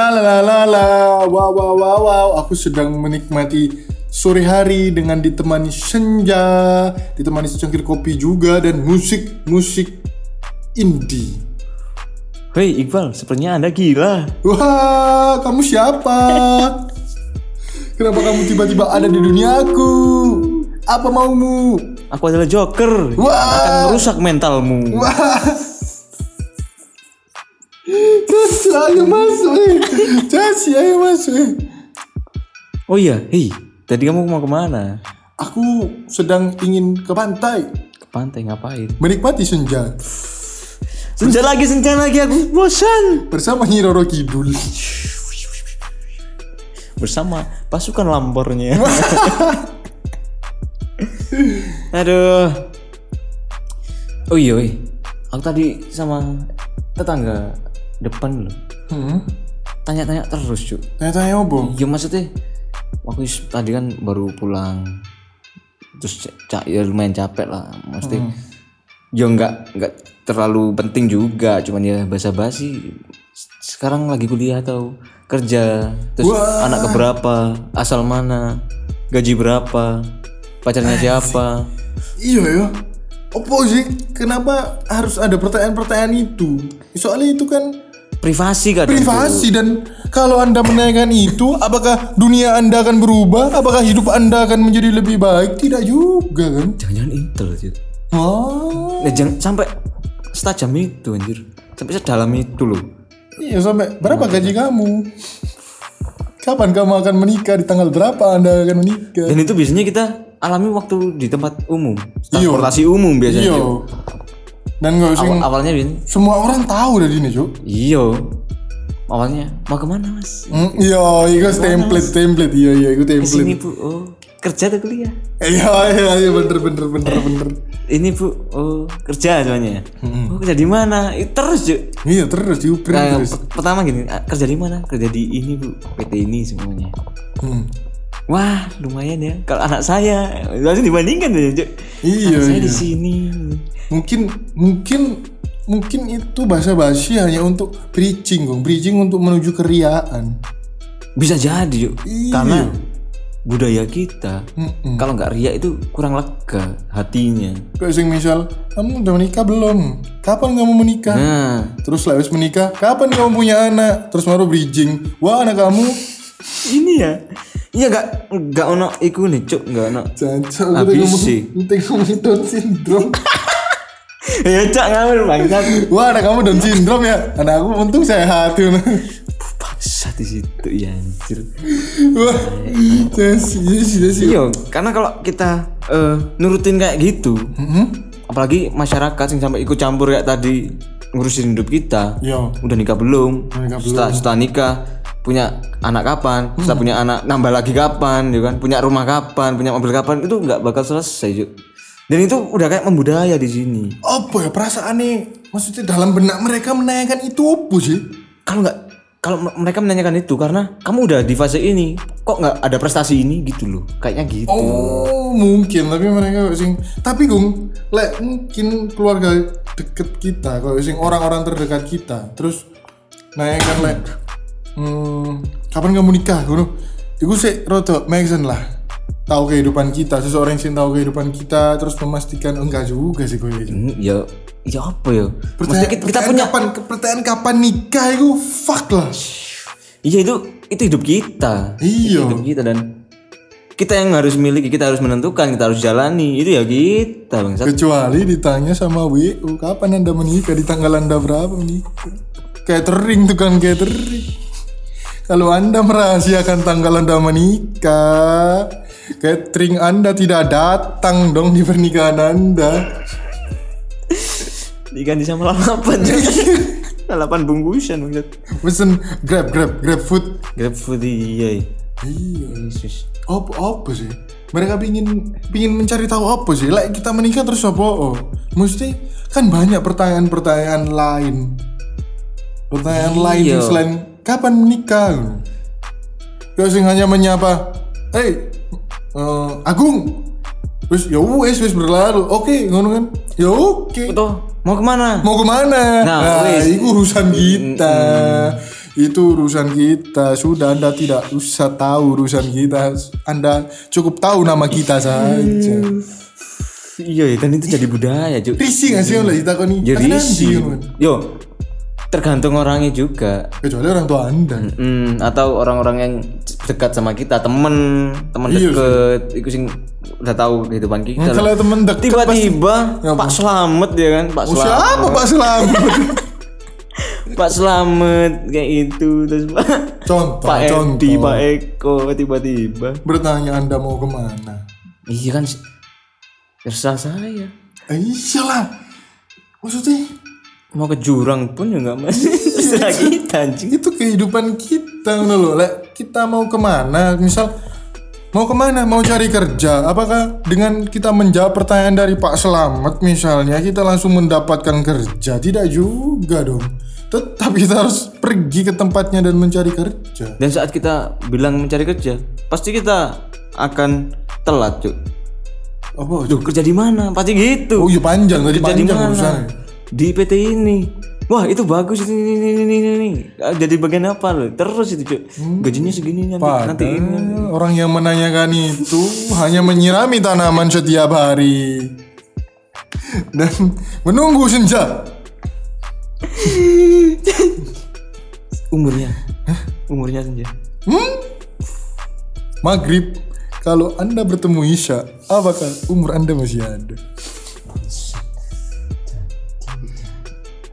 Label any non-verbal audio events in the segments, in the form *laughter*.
La la la la la, wow wow wow wow. Aku sedang menikmati sore hari dengan ditemani senja, ditemani secangkir kopi juga dan musik musik indie. Hei Iqbal, sepertinya anda gila. Wah, kamu siapa? Kenapa kamu tiba-tiba ada di duniaku? Apa maumu? Aku adalah Joker. Wah. Akan merusak mentalmu. Caci, ayo masuk eh. Ayo masuk eh. Oh iya, hei, tadi kamu mau ke mana? Aku sedang ingin ke pantai Ke pantai ngapain? menikmati senja Senja lagi, senja lagi, aku bosan. bersama Nyi Roro Kidul. Bersama pasukan lambornya. *laughs* Aduh. Oh iya, aku tadi sama tetangga depan loh. Hmm. Tanya-tanya terus, cuy. Tanya-tanya apa? Ya maksudnya waktu tadi kan baru pulang terus ca- ca- ya lumayan capek lah maksudnya ya nggak nggak terlalu penting juga cuman ya basa-basi sekarang lagi kuliah atau kerja terus anak keberapa asal mana gaji berapa pacarnya siapa Iya ya. Apa sih? Kenapa harus ada pertanyaan-pertanyaan itu? Soalnya itu kan privasi kan privasi dan kalau anda menanyakan itu, apakah dunia anda akan berubah? Apakah hidup anda akan menjadi lebih baik? Tidak juga kan? jangan-jangan intel sih Oh, nah, jangan sampai setajam itu anjir sampai sedalam itu loh iya sampai berapa gaji kamu? Kapan kamu akan menikah? Di tanggal berapa anda akan menikah? Dan itu biasanya kita alami waktu di tempat umum, transportasi umum biasanya. Iya. Dan nggak usah Awal- awalnya biasanya, semua orang tahu dari ini, Cuk. iya. Awalnya mau ke mana mas? Hmm, iya, itu template, template, iya, iya, itu template. Sini bu, oh kerja atau kuliah? Iya, iya, iya, bener, bener, bener, bener. Ini bu, oh kerja semuanya. Oh kerja di mana? Terus cuk. Iya, terus diuper Nah, terus. per- pertama gini, ah, kerja di mana? Kerja di ini bu, PT ini semuanya. Hmm. Wah lumayan ya. Kalau anak saya langsung dibandingkan ya cuk. Iya, Anak saya iya. di sini. Mungkin, mungkin, mungkin itu bahasa basi hanya untuk preaching, Gong. Preaching untuk menuju keriaan. Bisa jadi cuk. Iya. Karena budaya kita Mm-mm. kalau nggak riak itu kurang lega hatinya. Kayak sing misal, kamu udah menikah belum? Kapan kamu menikah? Nah, Terus lah habis menikah, kapan kamu punya anak? Terus baru bridging. Wah, anak kamu ini ya. Iya nggak nggak ono iku nih cuk nggak ono. Cancok, ngomong, sih. ngomong Down syndrome. *laughs* ya cak ngambil bangsat. Wah, anak kamu Down syndrome ya? Anak aku untung sehat. tuh. Bangsat di situ ya anjir. Wah. Iya, karena kalau kita eh, nurutin kayak gitu, Mhm. apalagi masyarakat yang sampai ikut campur kayak tadi ngurusin hidup kita, Iya. udah nikah belum? nikah setelah, setelah nikah punya anak kapan? Setelah Hmm. punya anak nambah lagi kapan? Ya kan? Punya rumah kapan? Punya mobil kapan? Itu nggak bakal selesai, Juk. Dan itu udah kayak membudaya di sini. Apa ya perasaan nih? Maksudnya dalam benak mereka menanyakan itu apa sih? Kalau nggak kalau mereka menanyakan itu karena kamu udah di fase ini, kok nggak ada prestasi ini gitu loh. Kayaknya gitu. Oh, mungkin tapi mereka sing tapi Gung, lek mungkin keluarga deket kita, kalau sing orang-orang terdekat kita, terus nanyakan lek hmm, kapan kamu nikah, ngono. Iku sih rada make lah. Tahu kehidupan kita, seseorang yang tahu kehidupan kita terus memastikan enggak juga sih gue. Hmm, ya ya apa ya? Pertanyaan, kita, kita pertanyaan punya kapan pertanyaan kapan nikah itu fuck lah. Iya itu itu hidup kita. Iya. Hidup kita dan kita yang harus miliki, kita harus menentukan, kita harus jalani. Itu ya kita, Bang. Kecuali ditanya sama WU kapan anda menikah di tanggal anda berapa menikah? Catering tuh kan catering. Kalau anda merahasiakan tanggal anda menikah, catering anda tidak datang dong di pernikahan anda. Diganti sama lalapan. *laughs* lalapan bungkusan, Bang. Pesen grab grab grab food. Grab food iya. Iya. Yesus. Apa apa sih? Mereka pingin pingin mencari tahu apa sih? Like kita menikah terus apa? Oh, mesti kan banyak pertanyaan-pertanyaan lain. Pertanyaan lain Iya. selain kapan menikah? Kau sing hanya menyapa, "Hei, eh, Agung." Wis ya wis wis berlalu. Oke, ngono kan? Ya oke. Tuh, mau ke mana? Mau ke mana? Nah, Nah, itu urusan kita. Itu urusan kita. Sudah Anda tidak usah tahu urusan kita. Anda cukup tahu nama kita saja. Iya, dan itu jadi budaya, Cuk. Risih gak sih oleh kita kok nih? Ya risih. kan? Yo, tergantung orangnya juga. Kecuali orang tua Anda. Hmm, atau orang-orang yang dekat sama kita, temen, temen Iya deket, itu sing udah tahu kehidupan kita. lah. Kalau temen deket Tiba-tiba Pak Slamet ya kan, Pak Oh, Slamet, siapa Pak Selamat? *laughs* Pak Slamet kayak itu terus Pak contoh, Pak contoh. Edi, Pak Eko tiba-tiba. Bertanya Anda mau ke mana? Iya kan, terserah saya. Eh, iyalah. Maksudnya Mau ke jurang pun ya nggak masih *laughs* terserah kita anjing. itu kehidupan kita loh. Lek kita mau ke mana? Misal mau ke mana? Mau cari kerja? Apakah dengan kita menjawab pertanyaan dari Pak Selamat misalnya kita langsung mendapatkan kerja? Tidak juga dong. Tetap kita harus pergi ke tempatnya dan mencari kerja. Dan saat kita bilang mencari kerja, pasti kita akan telat, Cuk. Apa? Duh, kerja di mana? Pasti gitu. Oh iya panjang tadi kerja di panjang mana? Di PT ini. Wah, itu bagus ini ini ini ini. ini. Ah, Jadi bagian apa loh? Terus itu, Cuk. Gajinya segini nanti nanti ini. Padahal orang yang menanyakan itu hanya menyirami tanaman setiap hari dan menunggu senja. *laughs* Umurnya. Umurnya saja. Maghrib, kalau anda bertemu Isya, apakah umur anda masih ada?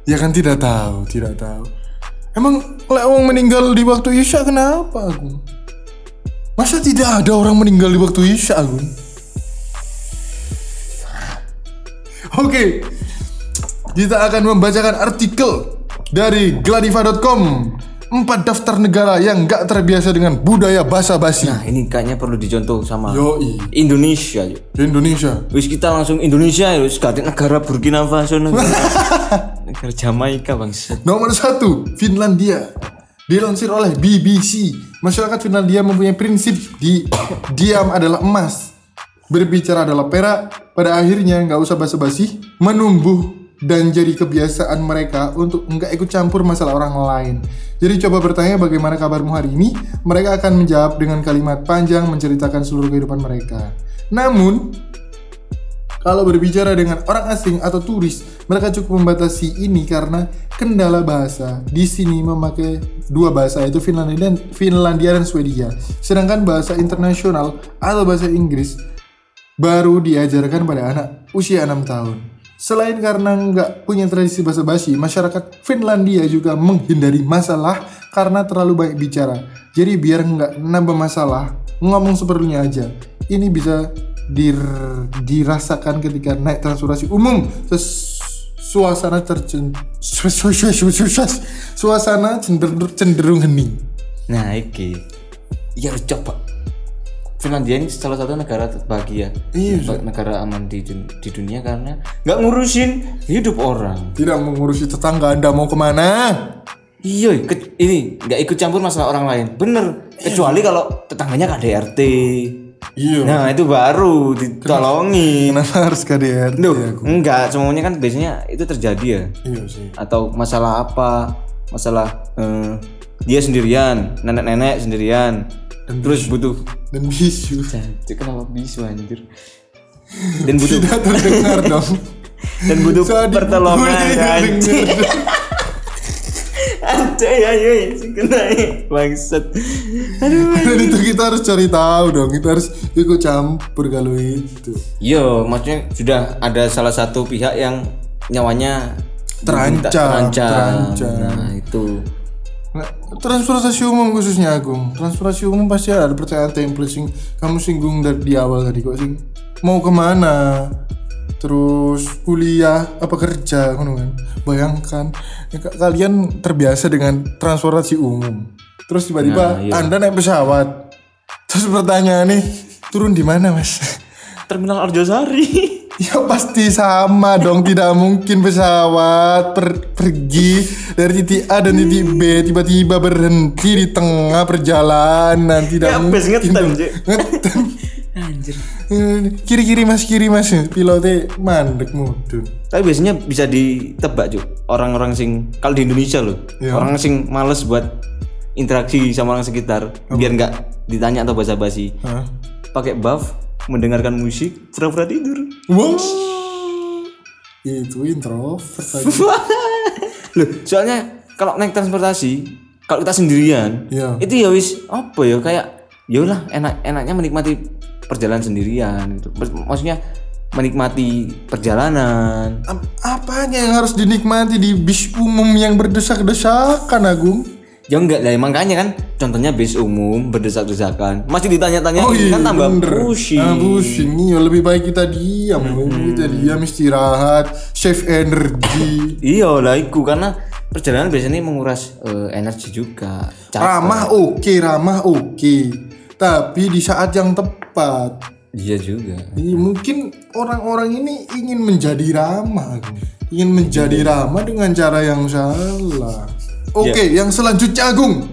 Ya kan tidak tahu, tidak tahu. Emang lek orang meninggal di waktu Isya kenapa Agung? Masa tidak ada orang meninggal di waktu Isya Agung? Oke, kita akan membacakan artikel dari gladiva.com Empat daftar negara yang gak terbiasa dengan budaya basa-basi Nah, ini kayaknya perlu dicontoh sama Yoi Indonesia, Cuk. Indonesia Wis kita langsung Indonesia ya, ganti negara Burkina Faso negara, *laughs* negara Jamaika bangsa. Nomor satu, Finlandia. Dilansir oleh BBC, masyarakat Finlandia mempunyai prinsip di diam adalah emas, berbicara adalah perak. Pada akhirnya nggak usah basa-basi, menumbuh dan jadi kebiasaan mereka untuk nggak ikut campur masalah orang lain. Jadi coba bertanya bagaimana kabarmu hari ini, mereka akan menjawab dengan kalimat panjang menceritakan seluruh kehidupan mereka. Namun, kalau berbicara dengan orang asing atau turis, mereka cukup membatasi ini karena kendala bahasa. Di sini memakai dua bahasa yaitu Finlandia dan Finlandia dan Swedia. Sedangkan bahasa internasional atau bahasa Inggris baru diajarkan pada anak usia 6 tahun. Selain karena nggak punya tradisi basa-basi, masyarakat Finlandia juga menghindari masalah karena terlalu banyak bicara. Jadi biar nggak nambah masalah, ngomong seperlunya aja. Ini bisa dir- dirasakan ketika naik transportasi umum. Suasana tercen su- su- su- su- su- su- suasana cenderung, cenderung hening. Nah, iki. Ya harus coba. Finlandia ini salah satu negara bahagia. Iya, Ba- negara aman di, di dunia karena nggak ngurusin hidup orang. Tidak mengurusi tetangga Anda mau ke mana? Iya, ke- ini nggak ikut campur masalah orang lain. Bener. Kecuali kalau tetangganya KDRT. Iya. Nah, itu baru ditolongin. Kenapa harus KDRT Duh, aku? enggak, semuanya kan biasanya itu terjadi ya. Iya sih. Atau masalah apa? Masalah eh, dia sendirian, nenek-nenek sendirian. Terus butuh Dan bisu. Jancuk kenapa bisu anjir? Dan butuh Tidak terdengar dong. *laughs* dan butuh Saat pertolongan anjir. Dengar. Anjir ya ya kena bangsat. Aduh. *laughs* Dan itu kita harus cari tahu dong. Kita harus ikut campur kalau itu. Yo, maksudnya sudah ada salah satu pihak yang nyawanya Terancam, terancam. terancam. Nah, itu. Nah, transportasi umum khususnya Agung. Transportasi umum pasti ada pertanyaan template sing kamu singgung dari di awal tadi kok sing mau ke mana terus kuliah apa kerja ngono kan bayangkan ya, ka- kalian terbiasa dengan transportasi umum terus tiba-tiba Nah, iya. anda naik pesawat terus pertanyaan nih turun di mana mas Terminal Arjosari. *laughs* Ya pasti sama dong, tidak mungkin pesawat per- pergi dari titik A dan titik B tiba-tiba berhenti di tengah perjalanan, tidak Ya, mungkin. Ngetem. *laughs* Anjir. kiri kiri mas kiri mas pilotnya mandek mudun Tapi biasanya bisa ditebak Cuk. Orang-orang sing kalau di Indonesia loh, Iya. orang sing males buat interaksi sama orang sekitar biar nggak ditanya atau basa-basi. Pakai buff, mendengarkan musik, pura-pura tidur. wow itu introvert *laughs* Loh, soalnya kalau naik transportasi, kalau kita sendirian, Iya. itu ya wis apa ya kayak ya lah enak enaknya menikmati perjalanan sendirian gitu. Mak- Maksudnya menikmati perjalanan. Ap- apanya yang harus dinikmati di bis umum yang berdesak-desakan Agung Ya enggak lah makanya kan contohnya bis umum berdesak-desakan. Masih ditanya-tanya Oh iya, kan tambah bener. pusing. Ah, pusing. Iya, lebih baik kita diam. Kita diam istirahat, save energi. *laughs* Iya lah iku karena perjalanan biasanya menguras eh, energi juga. Capek. ramah oke, ramah oke. Tapi di saat yang tepat. Iya juga. Iya, mungkin orang-orang ini ingin menjadi ramah, ingin menjadi ramah dengan cara yang salah. Oke, yang selanjutnya Agung.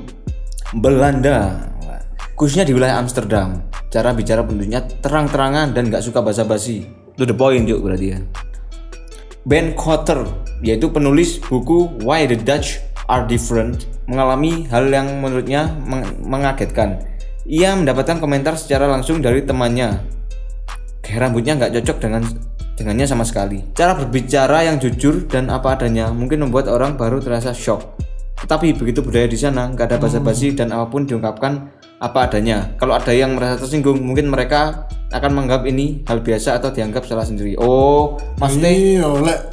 Belanda. Khususnya di wilayah Amsterdam. Cara bicara penduduknya terang-terangan dan nggak suka basa-basi. To the point juga berarti ya. Ben Cotter yaitu penulis buku Why the Dutch Are Different mengalami hal yang menurutnya meng- mengagetkan ia mendapatkan komentar secara langsung dari temannya kayak rambutnya nggak cocok dengan dengannya sama sekali. Cara berbicara yang jujur dan apa adanya mungkin membuat orang baru terasa shock. Tetapi begitu budaya di sana nggak ada basa-basi dan apa pun diungkapkan apa adanya. Kalau ada yang merasa tersinggung, mungkin mereka akan menganggap ini hal biasa atau dianggap salah sendiri. Oh, maksudnya Iya,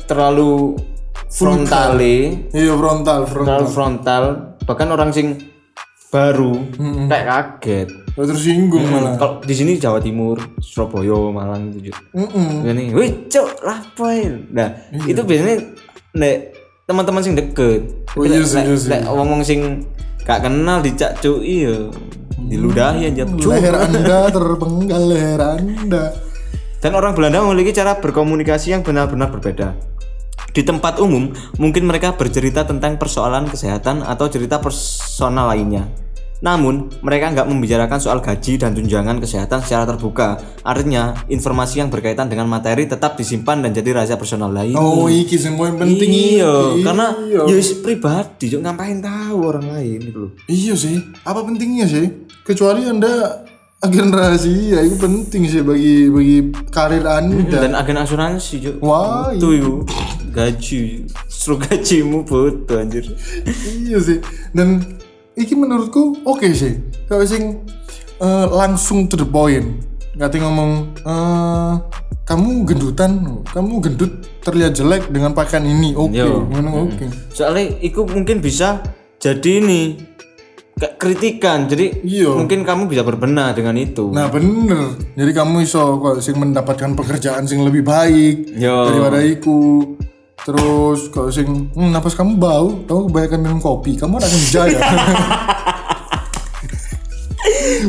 terlalu frontale, Iya frontal, frontal. terlalu frontal. Bahkan orang sing baru kayak kaget. Oh, tersinggung malah. Kalau di sini Jawa Timur, Surabaya, Malang itu juga. Ini, wih cok lapoin. Nah, itu biasanya nek teman-teman sing deket. Oh, iya sih, Lek- iya lek ngomong sing gak kenal dicak cuk iya. Diludahi aja cuk. Leher anda terpenggal leher anda. Dan orang Belanda memiliki cara berkomunikasi yang benar-benar berbeda. Di tempat umum, mungkin mereka bercerita tentang persoalan kesehatan atau cerita personal lainnya. Namun, mereka nggak membicarakan soal gaji dan tunjangan kesehatan secara terbuka. Artinya, informasi yang berkaitan dengan materi tetap disimpan dan jadi rahasia personal lain. Oh, iki semua yang penting iya, karena ya wis pribadi, Cuk. ngapain tahu orang lain gitu loh. Iya sih. Apa pentingnya sih? Kecuali anda agen rahasia itu penting sih bagi bagi karir anda. Dan agen asuransi, Cuk. Wah, Tuh yuk, gaji, justru gajimu butuh anjir. iya sih. Dan iki menurutku oke sih. Kalau sing eh, langsung to the point. Nggak ngomong eh kamu gendutan, kamu gendut terlihat jelek dengan pakaian ini. Oke, Yo. ngono oke. Soalnya itu mungkin bisa jadi ini kayak kritikan. Jadi Iya. mungkin kamu bisa berbenah dengan itu. Nah bener, jadi kamu iso kok sing mendapatkan pekerjaan sing lebih baik Yo. daripada iku. Terus kalau sing, hmm, napas kamu bau, kamu kebanyakan minum kopi, kamu anak senja ya. *laughs*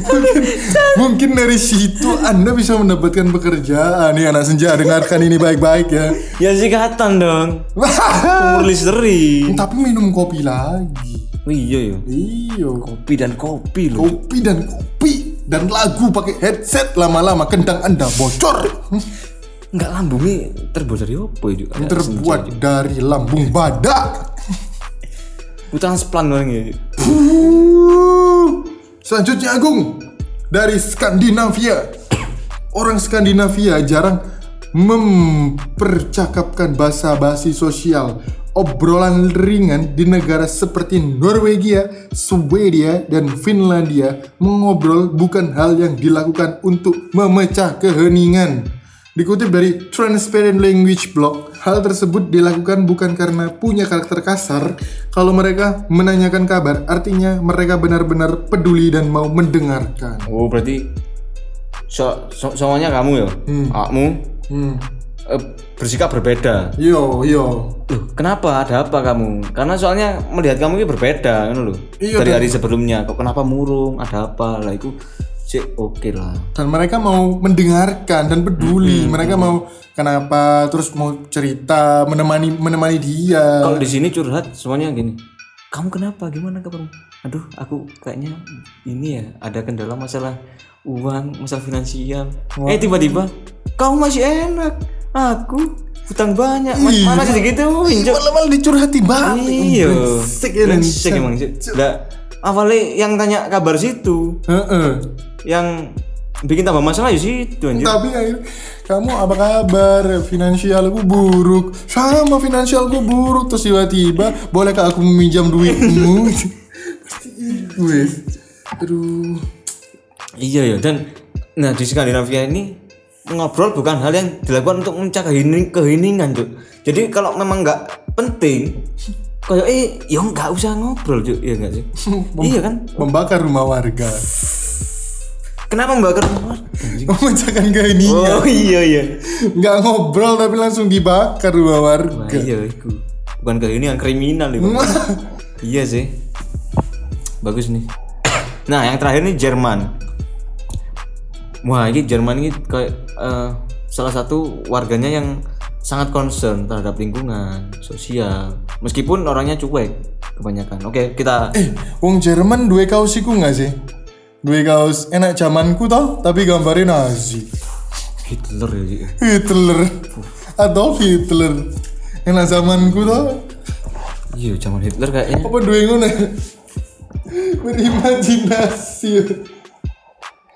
mungkin, mungkin dari situ anda bisa mendapatkan pekerjaan nih anak senja dengarkan ini baik-baik ya. Ya sikatan dong. *laughs* Umur Listerine. Tapi minum kopi lagi. Oh, iya ya. Iya, Kopi dan kopi loh. kopi dan kopi dan lagu pakai headset lama-lama kendang anda bocor. Enggak lambungnya terbuat dari apa ya juga? terbuat dari lambung badak. Utang seplan orang ya. Cuk. Uh, Selanjutnya Agung dari Skandinavia. Orang Skandinavia jarang mempercakapkan bahasa basi sosial. Obrolan ringan di negara seperti Norwegia, Swedia, dan Finlandia mengobrol bukan hal yang dilakukan untuk memecah keheningan. Dikutip dari Transparent Language Blog, hal tersebut dilakukan bukan karena punya karakter kasar. Kalau mereka menanyakan kabar, artinya mereka benar-benar peduli dan mau mendengarkan. Oh berarti so, so, semuanya kamu ya? Kamu Hmm. eh, bersikap berbeda. Yo, yo. Loh, kenapa? Ada apa kamu? Karena soalnya melihat kamu ini berbeda, kan loh. Iya, Dari hari sebelumnya. Kok kenapa murung? Ada apa? Lah itu sih oke lah. Dan mereka mau mendengarkan dan peduli. mereka mau kenapa, terus mau cerita, menemani menemani dia. Kalau di sini curhat semuanya gini. Kamu kenapa? Gimana kabarmu? Aduh, aku kayaknya ini ya ada kendala masalah uang masalah finansial eh tiba-tiba kamu masih enak aku hutang banyak mas Iya. mana sih digituin Cuk? malah malah dicurhati banget iya Brengsek ya, emang Cuk. Awalnya yang tanya kabar situ Heeh. yang bikin tambah masalah ya situ anjir Tapi akhirnya, kamu apa kabar? Finansialku buruk. Sama finansialku buruk. Terus tiba-tiba, bolehkah aku meminjam duitmu? *laughs* Pasti gue. Aduh. Iya ya dan nah di Skandinavia ini ngobrol bukan hal yang dilakukan untuk mencegah kehening, keheningan Cuk. Jadi kalau memang nggak penting kayak eh ya nggak usah ngobrol Cuk. Iya nggak sih? *laughs* iya kan? Membakar rumah warga. Kenapa membakar rumah? Anjing. *laughs* Memecahkan keheningan. Oh iya iya. Nggak ngobrol tapi langsung dibakar rumah Nah, warga. iya itu. Bukan keheningan kriminal itu. *laughs* iya sih. Bagus nih. *coughs* Nah, yang terakhir nih Jerman. Wah, ini Jerman ini kayak eh, salah satu warganya yang sangat concern terhadap lingkungan, sosial. Meskipun orangnya cuek kebanyakan. Oke, kita Eh, wong Jerman dua kaos iku nggak sih? Dua kaos enak zamanku toh, tapi gambarnya Nazi. Hitler ya. Ji. Hitler. Adolf Hitler. Enak zamanku toh. Iya, zaman Hitler kayaknya. apa dua ngono berimajinasi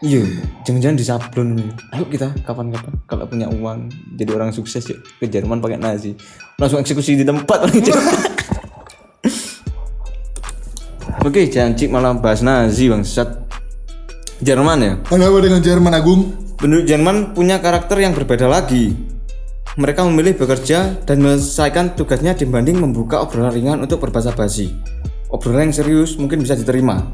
Iya, jangan-jangan disablon nih. Ayo kita kapan-kapan kalau punya uang jadi orang sukses yuk ke Jerman pakai Nazi. Langsung eksekusi di tempat *laughs* Oke, janji malah bahas Nazi bangsat. Jerman ya. ada apa dengan Jerman Agung Penduduk Jerman punya karakter yang berbeda lagi. Mereka memilih bekerja dan menyelesaikan tugasnya dibanding membuka obrolan ringan untuk berbahasa basi. Obrolan yang serius mungkin bisa diterima.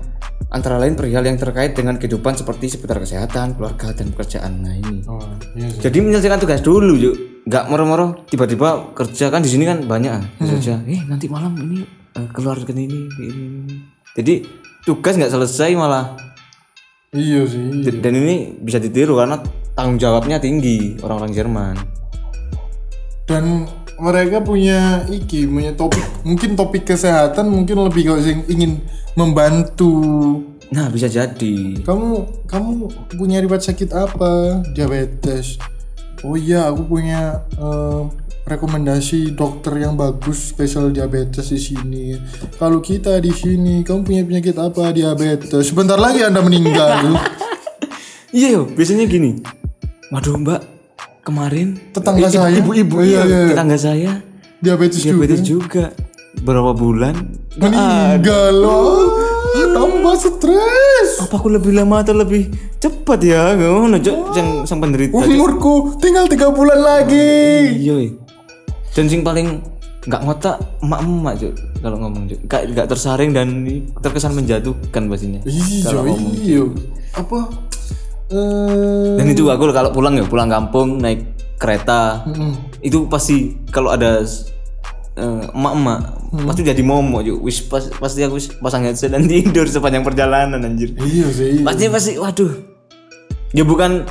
Antara lain perihal yang terkait dengan kehidupan seperti seputar kesehatan, keluarga, dan pekerjaan. Nah ini. oh iya Jadi menyelesaikan tugas dulu yuk. Nggak moro-moro tiba-tiba kerja kan di sini kan banyak ah, kerja. Eh nanti malam ini eh, keluar ke ini, ke ini, ini. Jadi tugas nggak selesai malah iya sih iya. dan ini bisa ditiru karena tanggung jawabnya tinggi orang-orang Jerman. dan mereka punya iki punya topik mungkin topik kesehatan mungkin lebih kalau ingin membantu. Nah bisa jadi. kamu kamu punya riwayat sakit apa? Diabetes. Oh iya aku punya eh, rekomendasi dokter yang bagus spesial diabetes di sini. Kalau kita di sini kamu punya penyakit apa? Diabetes. Sebentar lagi anda meninggal. *laughs* Iya biasanya gini. Waduh mbak, kemarin Tetangga ibu- saya. ibu-ibu iya, iya, iya. tetangga saya. Diabetes, diabetes juga. juga. Berapa bulan? Meninggal loh. Tambah stres. Apa aku lebih lama atau lebih cepat ya? Ngono cok yang sang penderita umurku tinggal tiga bulan lagi. Iya iya. dan sing paling nggak ngotak emak emak cok kalau ngomong cok nggak tersaring dan terkesan menjatuhkan pastinya. Iya iya. Apa eh dan itu aku kalau pulang ya pulang kampung naik kereta. Itu pasti kalau ada eh, emak-emak pasti jadi momok cok wis pas, pasti aku pasang headset dan *laughs* tidur sepanjang perjalanan anjir. Iya sih pasti pasti waduh. Ya bukan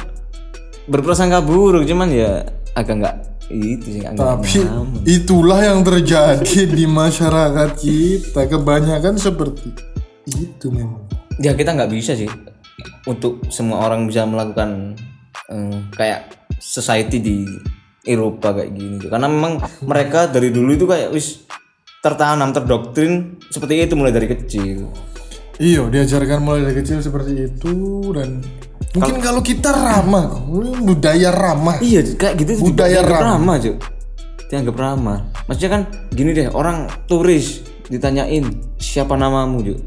berprasangka buruk cuman ya agak nggak itu sih agak tapi nyaman. itulah yang terjadi *laughs* di masyarakat kita. Kebanyakan seperti itu memang. Ya kita nggak bisa sih untuk semua orang bisa melakukan eh, kayak society di Eropa kayak gini karena memang mereka dari dulu itu kayak wis tertanam terdoktrin seperti itu mulai dari kecil iya diajarkan mulai dari kecil seperti itu dan mungkin kalau kita ramah budaya ramah iya kayak gitu itu Budaya dianggap ramah. ramah Cuk. dianggap ramah maksudnya kan gini deh orang turis ditanyain siapa namamu Cuk.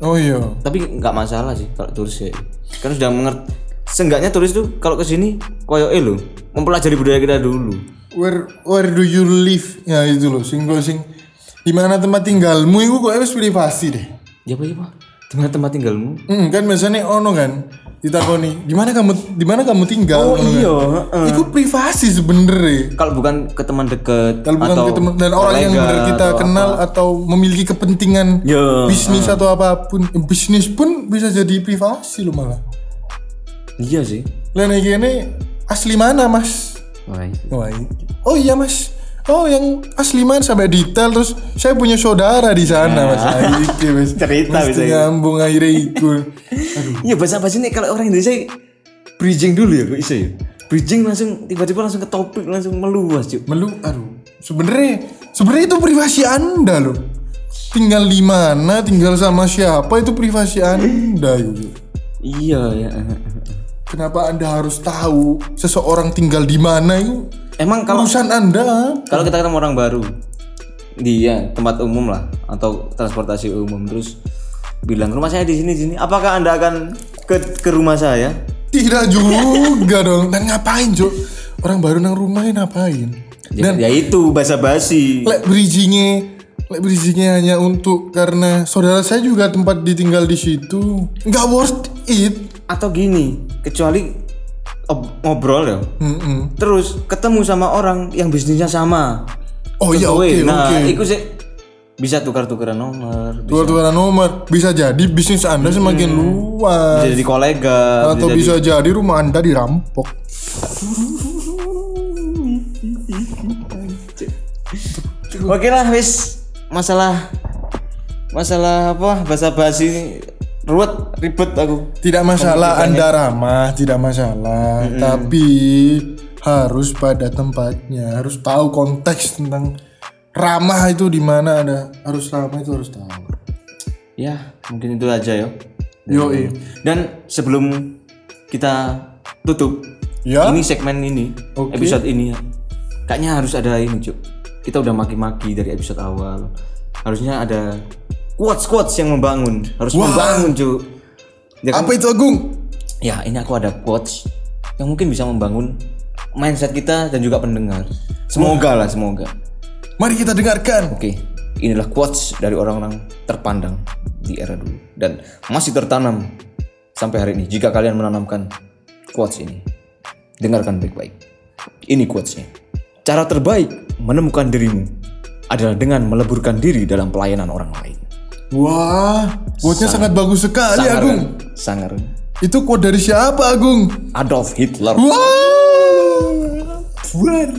Oh iya. Tapi nggak masalah sih kalau turis ya. Kan sudah mengerti. Seenggaknya turis tuh kalau ke sini koyo lo mempelajari budaya kita dulu. Where where do you live? Ya itu loh sing sing di mana tempat tinggalmu itu kok harus privasi deh. Ya apa ya pak? Di mana tempat tinggalmu? Hmm, kan biasanya ono kan ditakoni di mana kamu di mana kamu tinggal? Ono kan. iya itu privasi sebenernya kalau bukan ke teman deket kalau bukan atau ke teman dan orang yang benar kita atau kenal atau memiliki kepentingan Ya, bisnis atau apa pun Eh, bisnis pun bisa jadi privasi loh malah. Iya sih. Lain lagi ini asli mana mas? Wah, itu. Wah, i- oh iya mas Oh yang asli man sampai detail terus saya punya saudara di sana mas Iki wis *laughs* Cerita Mesti bisa ya. nyambung akhirnya iku. Iya bahasa bahasa ini kalau orang Indonesia bridging dulu ya kok bisa ya. Bridging langsung tiba-tiba langsung ke topik langsung meluas cuy. Melu, aduh. Sebenarnya sebenarnya itu privasi anda loh. Tinggal di mana, tinggal sama siapa itu privasi anda gitu. Iya ya. Kenapa anda harus tahu seseorang tinggal di mana itu Emang kalau urusan anda? kalau kita ketemu orang baru di ya, tempat umum lah atau transportasi umum terus bilang rumah saya di sini di sini apakah anda akan ke ke rumah saya Tidak *laughs* juga dong. Dan ngapain Cuk? Orang baru nang rumahnya ngapain? ya, ya itu basa basi Lek bridgingnya Lek bridgingnya hanya untuk karena saudara saya juga tempat ditinggal di situ nggak worth it atau gini kecuali ob- ngobrol ya. Mm-mm. terus ketemu sama orang yang bisnisnya sama. Oh iya oke nah oke. itu sih bisa tukar-tukaran nomor bisa, tukar-tukaran nomor bisa jadi bisnis anda semakin luas. Bisa jadi kolega atau bisa jadi rumah anda dirampok. Oke lah wis. Masalah masalah apa bahasa basi ruwet ribet aku. Tidak masalah anda ramah tidak masalah. Tapi harus pada tempatnya harus tahu konteks tentang ramah itu di mana ada harus ramah itu harus tahu. Ya mungkin itu aja ya yo dan sebelum kita tutup ya. ini segmen ini Oke. episode ini ya kayaknya harus ada ini cuk. Kita udah maki-maki dari episode awal. Harusnya ada quotes quotes yang membangun harus membangun cuk. Ya, kan? apa itu Agung? Ya ini aku ada quotes yang mungkin bisa membangun mindset kita dan juga pendengar. Semoga lah semoga. Mari kita dengarkan. Oke inilah quotes dari orang-orang terpandang di era dulu dan masih tertanam sampai hari ini. Jika kalian menanamkan quotes ini dengarkan baik-baik. Ini quotesnya. Cara terbaik menemukan dirimu adalah dengan meleburkan diri dalam pelayanan orang lain wah quote-nya sangat bagus sekali sangar. Agung. Sangar. Itu quote dari siapa Agung? Adolf Hitler. Wah! Buar.